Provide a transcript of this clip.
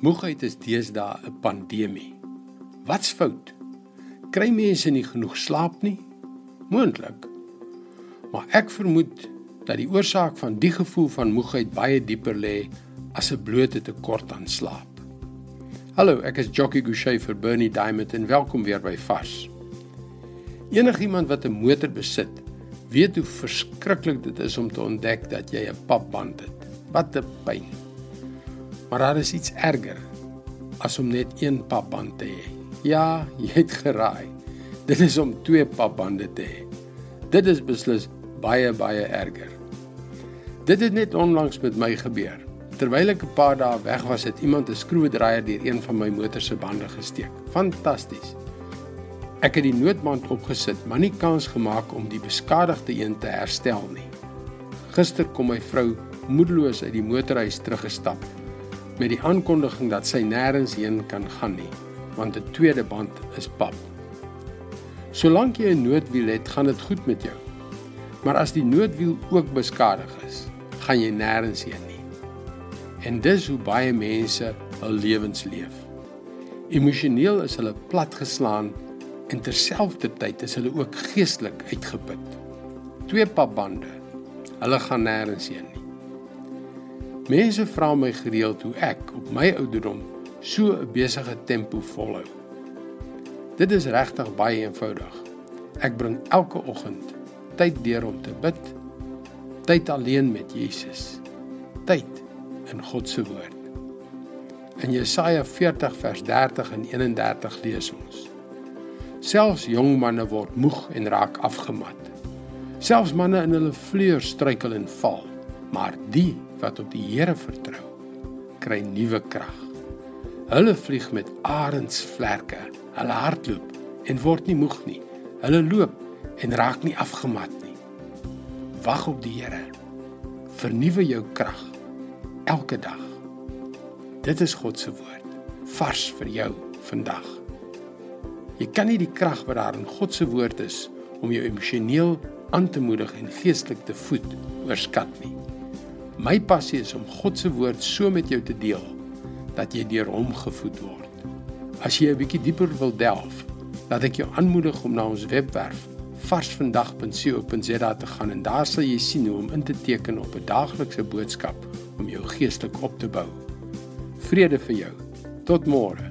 Moegheid is deesdae 'n pandemie. Wat's fout? Kry mense nie genoeg slaap nie? Moontlik. Maar ek vermoed dat die oorsaak van die gevoel van moegheid baie dieper lê as 'n blote tekort aan slaap. Hallo, ek is Jockey Gouchee vir Bernie Diamond en welkom weer by Vars. Enigiemand wat 'n motor besit, weet hoe verskriklik dit is om te ontdek dat jy 'n papband het. Wat 'n pyn. Maar daar is iets erger as om net een papband te hê. Ja, jy het geraai. Dit is om twee papbande te hê. Dit is beslis baie baie erger. Dit het net onlangs met my gebeur. Terwyl ek 'n paar dae weg was, het iemand 'n skroewedraaier deur een van my motor se bande gesteek. Fantasties. Ek het die noodband opgesit, maar nie kans gemaak om die beskadigde een te herstel nie. Gister kom my vrou moedeloos uit die motorhuis teruggestap met die aankondiging dat sy nêrens heen kan gaan nie, want 'n tweede band is pap. Solank jy 'n noodwiel het, gaan dit goed met jou. Maar as die noodwiel ook beskadig is, gaan jy nêrens heen nie. En dis hoe baie mense hul lewens leef. Emosioneel is hulle platgeslaan en terselfdertyd is hulle ook geestelik uitgeput. Twee papbande. Hulle gaan nêrens heen nie. Mense vra my gereeld hoe ek op my ouderdom so 'n besige tempo volhou. Dit is regtig baie eenvoudig. Ek bring elke oggend tyd deur om te bid, tyd alleen met Jesus, tyd in God se woord. In Jesaja 40 vers 30 en 31 lees ons: Selfs jong manne word moeg en raak afgemat. Selfs manne in hulle vleuer struikel en val, maar die wat op die Here vertrou, kry nuwe krag. Hulle vlieg met arendsvlerke, hulle hardloop en word nie moeg nie. Hulle loop en raak nie afgemat nie. Wag op die Here. Vernuwe jou krag elke dag. Dit is God se woord, vars vir jou vandag. Jy kan nie die krag wat daar in God se woord is om jou emosioneel aan te moedig en geestelik te voed oorskat nie. My passie is om God se woord so met jou te deel dat jy deur hom gevoed word. As jy 'n bietjie dieper wil delf, laat ek jou aanmoedig om na ons webwerf varsvandag.co.za te gaan en daar sal jy sien hoe om in te teken op 'n daaglikse boodskap om jou geestelik op te bou. Vrede vir jou. Tot môre.